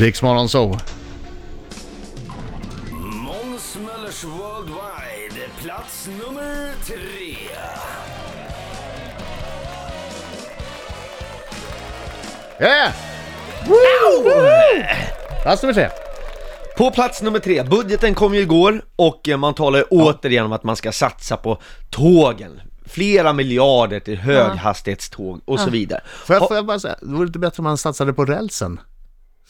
Riksmorgon så. Måns Möllers Worldwide, plats nummer tre. Yeah! Plats nummer tre. På plats nummer tre, budgeten kom ju igår och eh, man talar ju återigen om att man ska satsa på tågen. Flera miljarder till höghastighetståg och så vidare. Får jag, får jag bara säga, det vore inte bättre om man satsade på rälsen?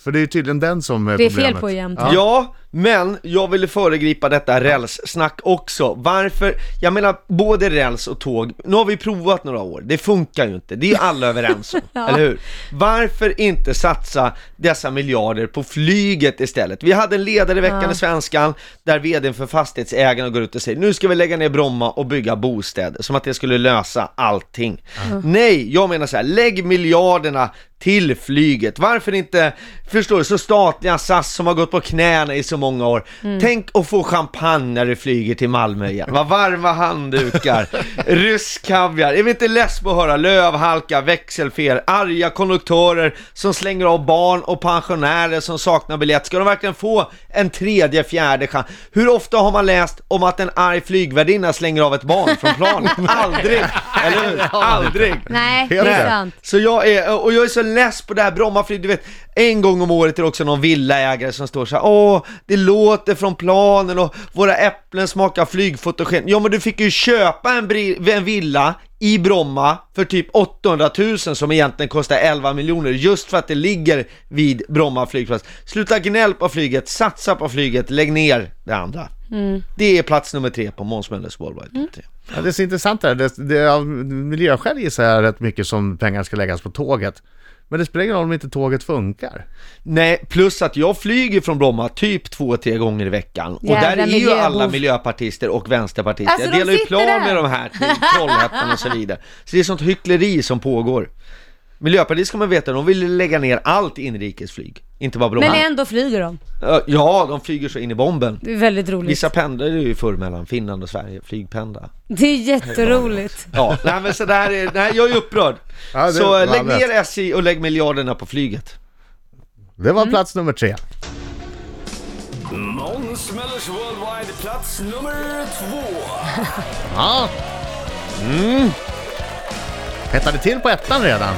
För det är tydligen den som är Det är fel problemet. på jämt. Ja. Ja, men jag ville föregripa detta rälssnack också. Varför? Jag menar, både räls och tåg, nu har vi provat några år, det funkar ju inte, det är ju alla överens om, Ja. eller hur? Varför inte satsa dessa miljarder på flyget istället? Vi hade en ledare i veckan Ja. i Svenskan, där vdn för Fastighetsägarna går ut och säger, nu ska vi lägga ner Bromma och bygga bostäder, som att det skulle lösa allting. Nej, jag menar så här, lägg miljarderna till flyget. Varför inte, förstår du, så statliga SAS som har gått på knäna i så många år. Tänk att få champagne när du flyger till Malmö igen. Vad varma handdukar, rysk kaviar. Är vi inte less på att höra lövhalka, växelfel, arga konduktörer som slänger av barn och pensionärer som saknar biljett? Ska de verkligen få en tredje, fjärde chans? Hur ofta har man läst om att en arg flygvärdinna slänger av ett barn från planet? Aldrig! Eller hur? Aldrig! Nej, det är sant. Så jag är, och jag är så less på det här Brommaflyg, du vet, en gång om året är det också någon villaägare som står så här, åh, det låter från planen och våra äpplen smakar flygfotogen. Ja men du fick ju köpa en, en villa i Bromma för typ 800 000 som egentligen kostar 11 miljoner just för att det ligger vid Bromma flygplats. Sluta gnäll på flyget, satsa på flyget, lägg ner det andra. Det är plats nummer tre på Måns Möllers Worldwide. Tre. Ja, det är så intressant där. Det, det är av miljöskäl gissar jag rätt mycket som pengar ska läggas på tåget. Men det spelar ingen roll om inte tåget funkar. Nej, plus att jag flyger från Bromma typ två, tre gånger i veckan. och Jävla där är ju alla miljöpartister och vänsterpartister. Alltså, jag de delar ju sitter plan där. med de här till Trollhättan och så vidare. Så det är sånt hyckleri som pågår. Miljöpartiet ska man veta, de vill lägga ner allt inrikesflyg. Inte bara Bromma. Men ändå flyger de. Ja, de flyger så in i bomben. Det är väldigt roligt. Vissa pendlade ju förr mellan Finland och Sverige, flygpendla. Det är jätteroligt. Ja, nej men så där är, nej jag är upprörd. Ja, det- så lägg ner SJ och lägg miljarderna på flyget. Det var plats nummer tre. Måns Möllers Worldwide, plats nummer två. Ja. Mm. Hettade till på ettan redan.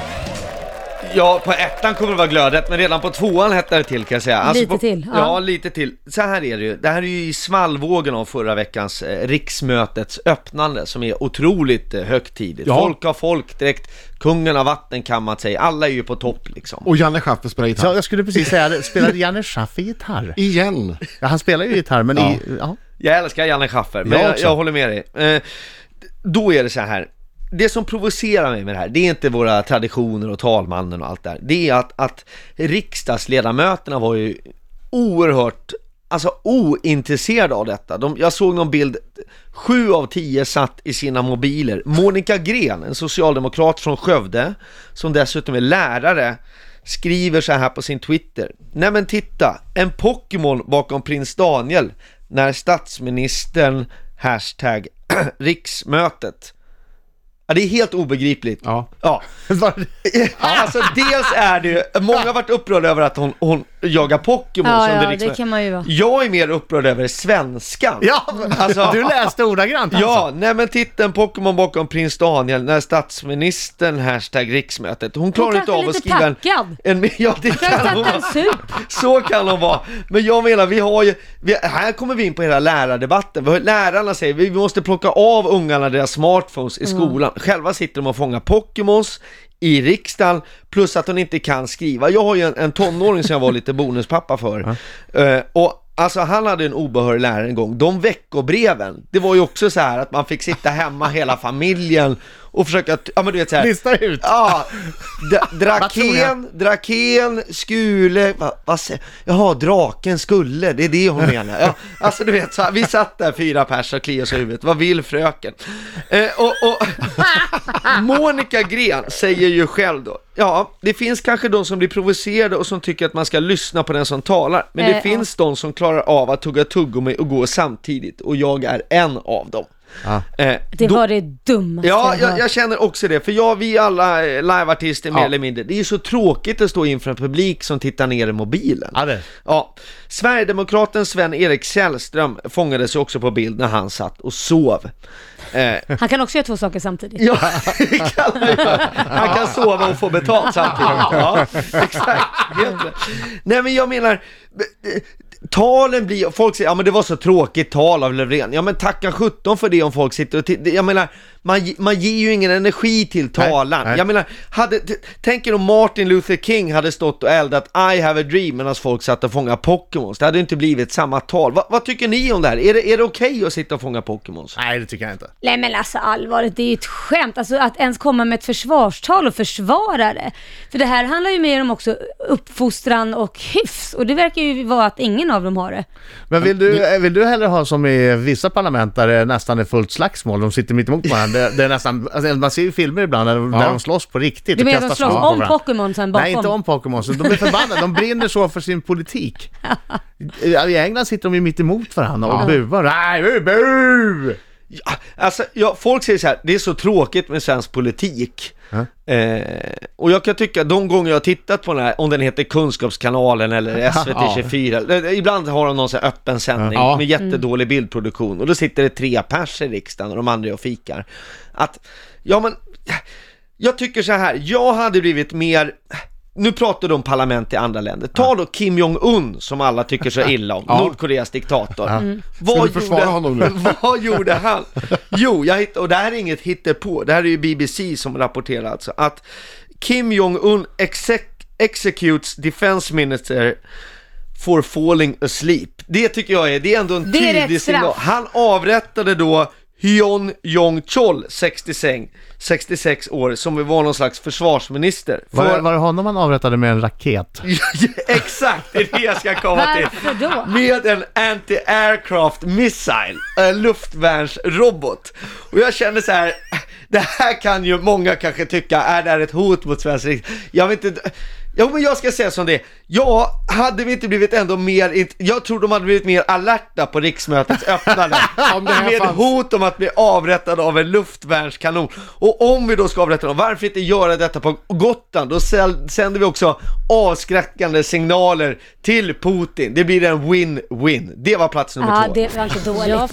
Ja, på ettan kommer det vara glödet, men redan på tvåan hettar det till kan jag säga. Alltså Lite på, till, Ja. ja. lite till. Så här är det ju. Det här är ju i svallvågen av förra veckans eh, riksmötets öppnande som är otroligt eh, högtidligt. Ja. Folk har folkdräkt, kungen har vattenkammat sig, alla är ju på topp liksom. Och Janne Schaffer spelar gitarr. Ja, jag skulle precis säga det. Spelade Janne Schaffer gitarr? Igen. Ja, han spelar ju gitarr, men i... Ja. Jag älskar Janne Schaffer, men Jag jag, jag håller med dig. Eh, då är det så här. Det som provocerar mig med det här, det är inte våra traditioner och talmannen och allt det här. Det är att, att riksdagsledamöterna var ju oerhört, alltså ointresserade av detta. De, jag såg någon bild, sju av tio satt i sina mobiler. Monica Gren, en socialdemokrat från Skövde, som dessutom är lärare, skriver så här på sin Twitter. Nej men titta, en Pokémon bakom prins Daniel när statsministern hashtag riksmötet. Ja, det är helt obegripligt. Ja. Ja. Alltså dels är det ju, många har varit upprörda över att hon, hon jagar Pokémon Ja, under ja, det riksmötet. kan man ju vara. Jag är mer upprörd över svenskan. Ja, Alltså- du läste ordagrant Ja, alltså. nej men titta en Pokémon bakom prins Daniel när statsministern hashtag riksmötet. Hon klarar inte kanske av att lite skriva en, taggad. en... Ja, det kan hon vara. Så kan hon vara. Men jag menar, vi har ju, vi, här kommer vi in på hela lärardebatten. Vi har- Lärarna säger vi måste plocka av ungarna deras smartphones i skolan. Själva sitter de och fångar Pokémons i riksdagen, plus att hon inte kan skriva. Jag har ju en, en tonåring som jag var lite bonuspappa för. Eh, och Alltså han hade en obehörig lärare en gång, de veckobreven, det var ju också så här att man fick sitta hemma hela familjen och försöka, ja men du vet så här, Lista ut. Ja, Draken, Draken, Skule, vad va, jaha, draken skulle, det är det hon menar. Ja, alltså du vet, så här, vi satt där fyra pers och kliade oss i huvudet, vad vill fröken? Eh, och, och Monica Gren säger ju själv då, ja, det finns kanske de som blir provocerade och som tycker att man ska lyssna på den som talar, men det Eh, ja. finns de som klarar av att tugga tuggummi och gå samtidigt, och jag är en av dem. Ja. Eh, Det då- var det dummaste Ja, jag jag, känner också det, för jag, vi alla eh, liveartister mer Ja. eller mindre, det är ju så tråkigt att stå inför en publik som tittar ner i mobilen. Ja, det. Ja, Sverigedemokraten Sven-Erik Källström fångades ju också på bild när han satt och sov. Eh, Han kan också göra två saker samtidigt. ja, kan han. Han kan sova och få betalt samtidigt. Ja, exakt. Helt. Nej men jag menar, talen blir, folk säger ja men det var så tråkigt tal av Löfven. Ja men tacka 17 för det om folk sitter och tittar. Jag menar, man, man ger ju ingen energi till talaren. nej. Jag menar, hade, tänk er om Martin Luther King hade stått och eldat I have a dream medan folk satt och fångade Pokémons. Det hade inte blivit samma tal. Va, vad tycker ni om det här? Är det, är det okej att sitta och fånga Pokémons? Nej, det tycker jag inte. Nej men alltså allvarligt, det är ju ett skämt. Alltså att ens komma med ett försvarstal och försvara det. För det här handlar ju mer om också uppfostran och hyfs. Och det verkar ju vara att ingen av dem har det. Men vill du, vill du hellre ha som i vissa parlament där det nästan är fullt slagsmål, de sitter mitt emot varandra. Det, det är nästan, alltså, man ser ju filmer ibland där, de- Ja. där de slåss på riktigt Du menar de slåss om varandra. Pokémonsen bakom? Nej, inte om Pokémon. De är förbannade, de brinner så för sin politik. I England sitter de ju mitt emot varandra och buar. Nej, bu, bu! Ja, alltså, ja, folk säger så här, det är så tråkigt med svensk politik. Eh, och jag kan tycka, de gånger jag har tittat på den här, om den heter Kunskapskanalen eller SVT 24, eller, ibland har de någon sån här öppen sändning Ja. med jättedålig bildproduktion och då sitter det tre pers i riksdagen och de andra och fikar. Att, ja men, jag tycker så här, jag hade blivit mer nu pratar du om parlament i andra länder. Ta då Kim Jong-Un som alla tycker så illa om, Ja. Nordkoreas diktator. Mm. Vad försvara honom nu? Vad gjorde han? Jo, jag hitt, och det här är inget hittepå, det här är ju BBC som rapporterar alltså, att Kim Jong-Un exec, executes defense minister for falling asleep. Det tycker jag är, det är ändå en Det tydlig signal. Han avrättade då Hyun Jong-Chol, 66, 66 år, som var någon slags försvarsminister. Var, För- det- var det honom man avrättade med en raket? Exakt, det är det jag ska komma till. Varför då? Med en anti-aircraft missile, en luftvärnsrobot. Och jag känner så här, det här kan ju många kanske tycka, är det här ett hot mot svensk riksdag? Jag vet inte, Jo men jag ska säga som det. Ja, hade vi inte blivit ändå mer, jag tror de hade blivit mer alerta på riksmötets öppnande. Om det här med fanns- hot om att bli avrättad av en luftvärnskanon. Och om vi då ska avrätta dem, varför inte göra detta på Gotland? Då sänder vi också avskräckande signaler till Putin. Det blir en win-win. Det var plats nummer Ja, två. det var inte dåligt.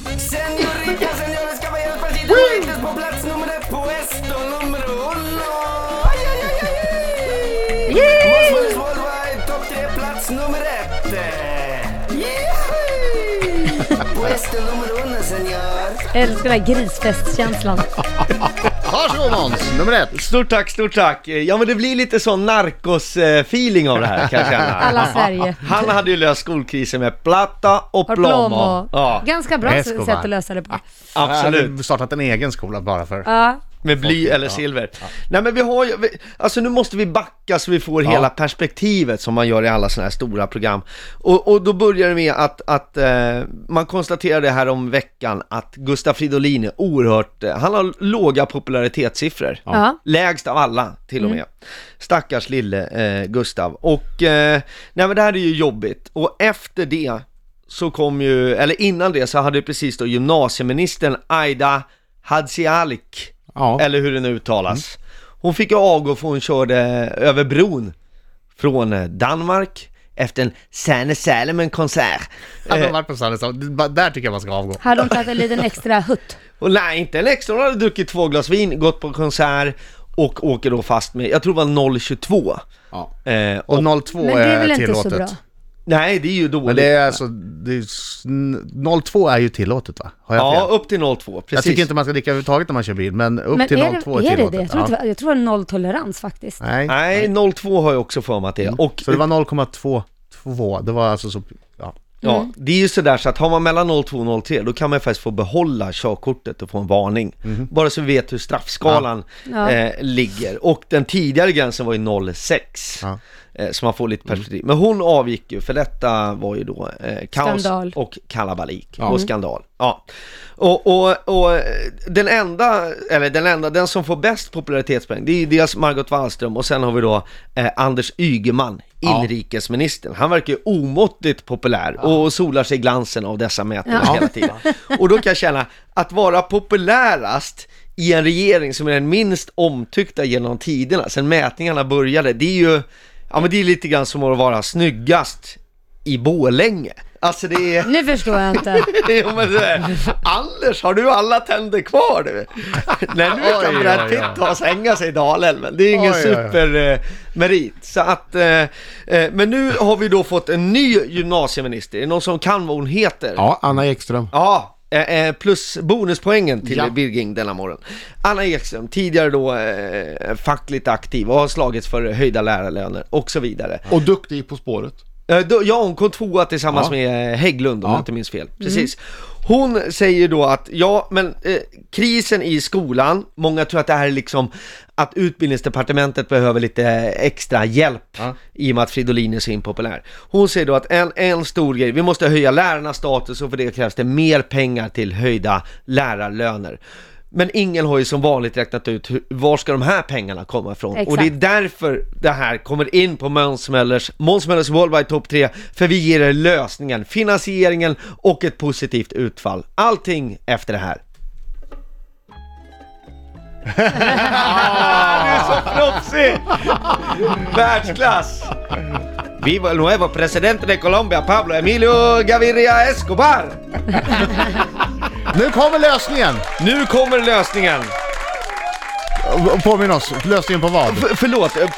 Plats nummer ett. Uno, senor. Älskar den här grisfestkänslan. Varsågod Måns, nummer ett. Stort tack, stort tack. Ja men det blir lite sån narkos-feeling av det här kan jag känna. Alla Sverige. Han hade ju löst skolkrisen med plata och Har plomo. plomo. Ja, Ganska bra Escobar. sätt att lösa det på. Jag absolut. hade startat en egen skola bara för... Ja. Med bly eller silver. Nej men vi har ju, vi, alltså nu måste vi backa så vi får hela perspektivet som man gör i alla sådana här stora program. Och, och då börjar det med att, att eh, man konstaterade här om veckan att Gustaf Fridolin är oerhört, eh, han har låga popularitetssiffror. Ja. Lägst av alla till och med. Stackars lille eh, Gustav. Och eh, nej men det här är ju jobbigt. Och efter det så kom ju, eller innan det så hade precis då gymnasieministern Aida Hadzialik, Ja. eller hur det nu uttalas. Hon fick avgå för hon körde över bron från eh, Danmark efter en Sanne Salomen-konsert. Hade de Eh, varit på Sandnesson, där tycker jag man ska avgå. Hade de tagit en liten extra hutt? och nej, inte en extra, hon hade druckit två glas vin, gått på konsert och åker då fast med, jag tror det var 0,22. Ja. Eh, Och 02 Men det är väl inte tillåtet. så bra? Nej, det är ju dåligt. Men det är alltså, det är, s- n- 02 är ju tillåtet va? Har jag Ja, fel? upp till 02, precis. Jag tycker inte man ska dricka överhuvudtaget när man kör bil, men upp Men till är 02 det, är är det tillåtet. det? Jag tror, ja. det var- jag tror det var nolltolerans faktiskt. Nej. Nej, 02 har jag också för mig att det är. Och Så det var 0,22, det var alltså så, ja. ja, Mm. det är ju sådär så att har man mellan 02 och 03 då kan man faktiskt få behålla körkortet och få en varning. Bara så vi vet hur straffskalan Ja. Eh, ligger. Och den tidigare gränsen var ju 06. Ja. Eh, så man får lite perspektiv. Men hon avgick ju, för detta var ju då eh, kaos Skandal. och kalabalik Ja. och skandal. Ja. Och, och, och eh, den enda, eller den enda, den som får bäst popularitetspoäng, det är ju dels Margot Wallström och sen har vi då eh, Anders Ygeman, Ja. inrikesministern. Han verkar ju omåttligt populär och solar sig i glansen av dessa mätningar Ja. hela tiden. Och då kan jag känna, att vara populärast i en regering som är den minst omtyckta genom tiderna, sen mätningarna började, det är ju, ja men det är lite grann som att vara snyggast i Borlänge. Alltså det är... Nu förstår jag inte. Jo, men det är, Anders, har du alla tänder kvar du? När nu kan Oj, Brad Pitt ta och hänga sig i Dalälven. Det är ingen Oj, supermerit. Så att, eh, eh, men nu har vi då fått en ny gymnasieminister. Är det någon som kan vad hon heter? Ja, Anna Ekström. Ja, eh, eh, plus bonuspoängen till Ja. Birging denna morgon. Anna Ekström, tidigare då eh, fackligt aktiv och har slagits för höjda lärarlöner och så vidare. Och duktig På spåret. Eh, ja, hon kom tvåa tillsammans Ja. med eh, Hägglund om Ja. jag inte minns fel. Precis. Hon säger då att, ja men eh, krisen i skolan, många tror att det här är liksom att utbildningsdepartementet behöver lite extra hjälp Ja. i och med att Fridolin är så impopulär. Hon säger då att en, en stor grej, vi måste höja lärarnas status och för det krävs det mer pengar till höjda lärarlöner. Men ingen har ju som vanligt räknat ut hur, var ska de här pengarna komma ifrån? Och det är Exakt. därför det här kommer in på Måns Möllers, Måns Möllers Worldwide Top 3, för vi ger er lösningen, finansieringen och ett positivt utfall. Allting efter det här. du är så proffsig! Världsklass! Viva el nuevo presidente de Colombia, Pablo Emilio Gaviria Escobar! Nu kommer lösningen! Nu kommer lösningen! Påminn oss, lösningen på vad? F- förlåt, eh, eh,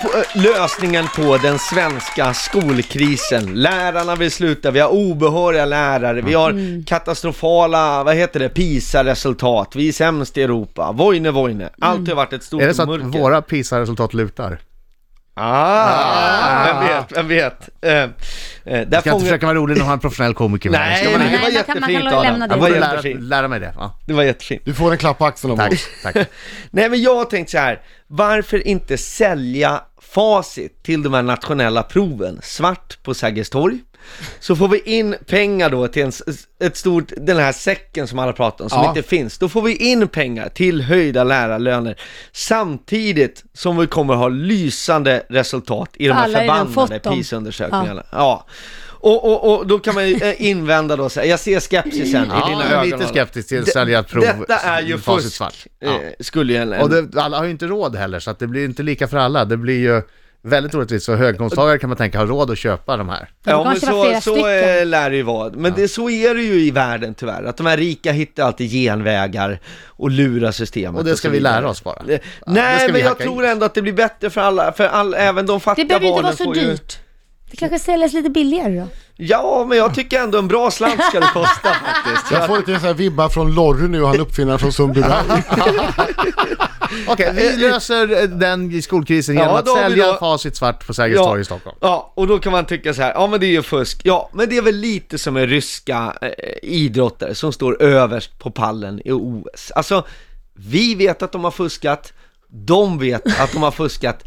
lösningen på den svenska skolkrisen. Lärarna vill sluta, vi har obehöriga lärare, vi har katastrofala, vad heter det, PISA-resultat, vi är sämst i Europa, vojne vojne. Allt har varit ett stort Är det så att mörker. våra PISA-resultat lutar? Ah, vem vet, vem vet. Eh, eh, där Jag ska inte fångar- försöka vara rolig när man har en professionell komiker med. Nej, Ska man men det var Nej, man kan- man kan jättefint lämna Adam. det. Det var Jag får lära, jättefint. lära mig det. Ja. Det var jättefint. Du får en klapp på axeln av Tack, oss. tack. Nej men jag har tänkt så här, varför inte sälja facit till de här nationella proven, svart på Sergels torg? Så får vi in pengar då till en, ett stort, den här säcken som alla pratar om, som Ja. inte finns. Då får vi in pengar till höjda lärarlöner, samtidigt som vi kommer ha lysande resultat i de här Alla förbannade. PISA-undersökningarna. Ja. Och, och, och då kan man ju eh, invända då, så här, jag ser skepsisen i Ja, dina jag är ögon. lite skeptisk till att Det- sälja prov. Detta är ju fusk, eh, Ja. skulle ju en, en Och det, alla har ju inte råd heller, så att det blir inte lika för alla. Det blir ju väldigt orättvist. Så höginkomsttagare kan man tänka har råd att köpa de här. Ja men så, så eh, lär det ju vara. Men det, så är det ju i världen tyvärr, att de här rika hittar alltid genvägar och lurar systemet. Och det ska så vi lära oss bara. Eh, det Nej ska vi men jag tror ändå att det blir bättre för alla, för all, även de fattiga Det behöver inte barnen vara så får ju... dyrt. Det kanske säljas lite billigare då. Ja men jag tycker ändå en bra slant ska det kosta faktiskt. Jag får lite så här vibbar från Lorry nu, han uppfinnaren från Sundbyberg. Okej, vi löser eh, den skolkrisen Ja, genom att har vi sälja då- facit svart på Sergels Ja. torg i Stockholm. Ja, och då kan man tycka så här, ja men det är ju fusk. Ja, men det är väl lite som en ryska eh, idrottare som står överst på pallen i OS. Alltså, vi vet att de har fuskat, de vet att de har fuskat,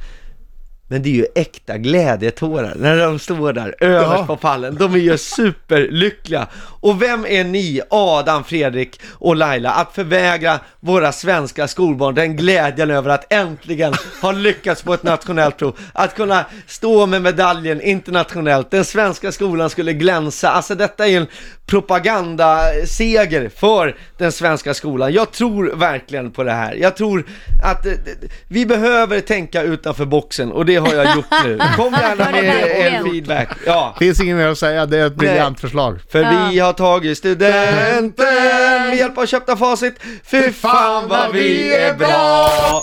men det är ju äkta glädjetårar när de står där överst Ja. på pallen. De är ju superlyckliga. Och vem är ni, Adam, Fredrik och Laila, att förvägra våra svenska skolbarn den glädjen över att äntligen ha lyckats på ett nationellt prov? Att kunna stå med medaljen internationellt. Den svenska skolan skulle glänsa. Alltså detta är ju en propagandaseger för den svenska skolan. Jag tror verkligen på det här. Jag tror att eh, vi behöver tänka utanför boxen och det har jag gjort nu. Kom gärna det med en feedback. Ja. Finns inget mer att säga, det är ett briljant förslag. För Ja. vi har tagit studenten med hjälp av köpta facit. Fy fan vad vi är bra!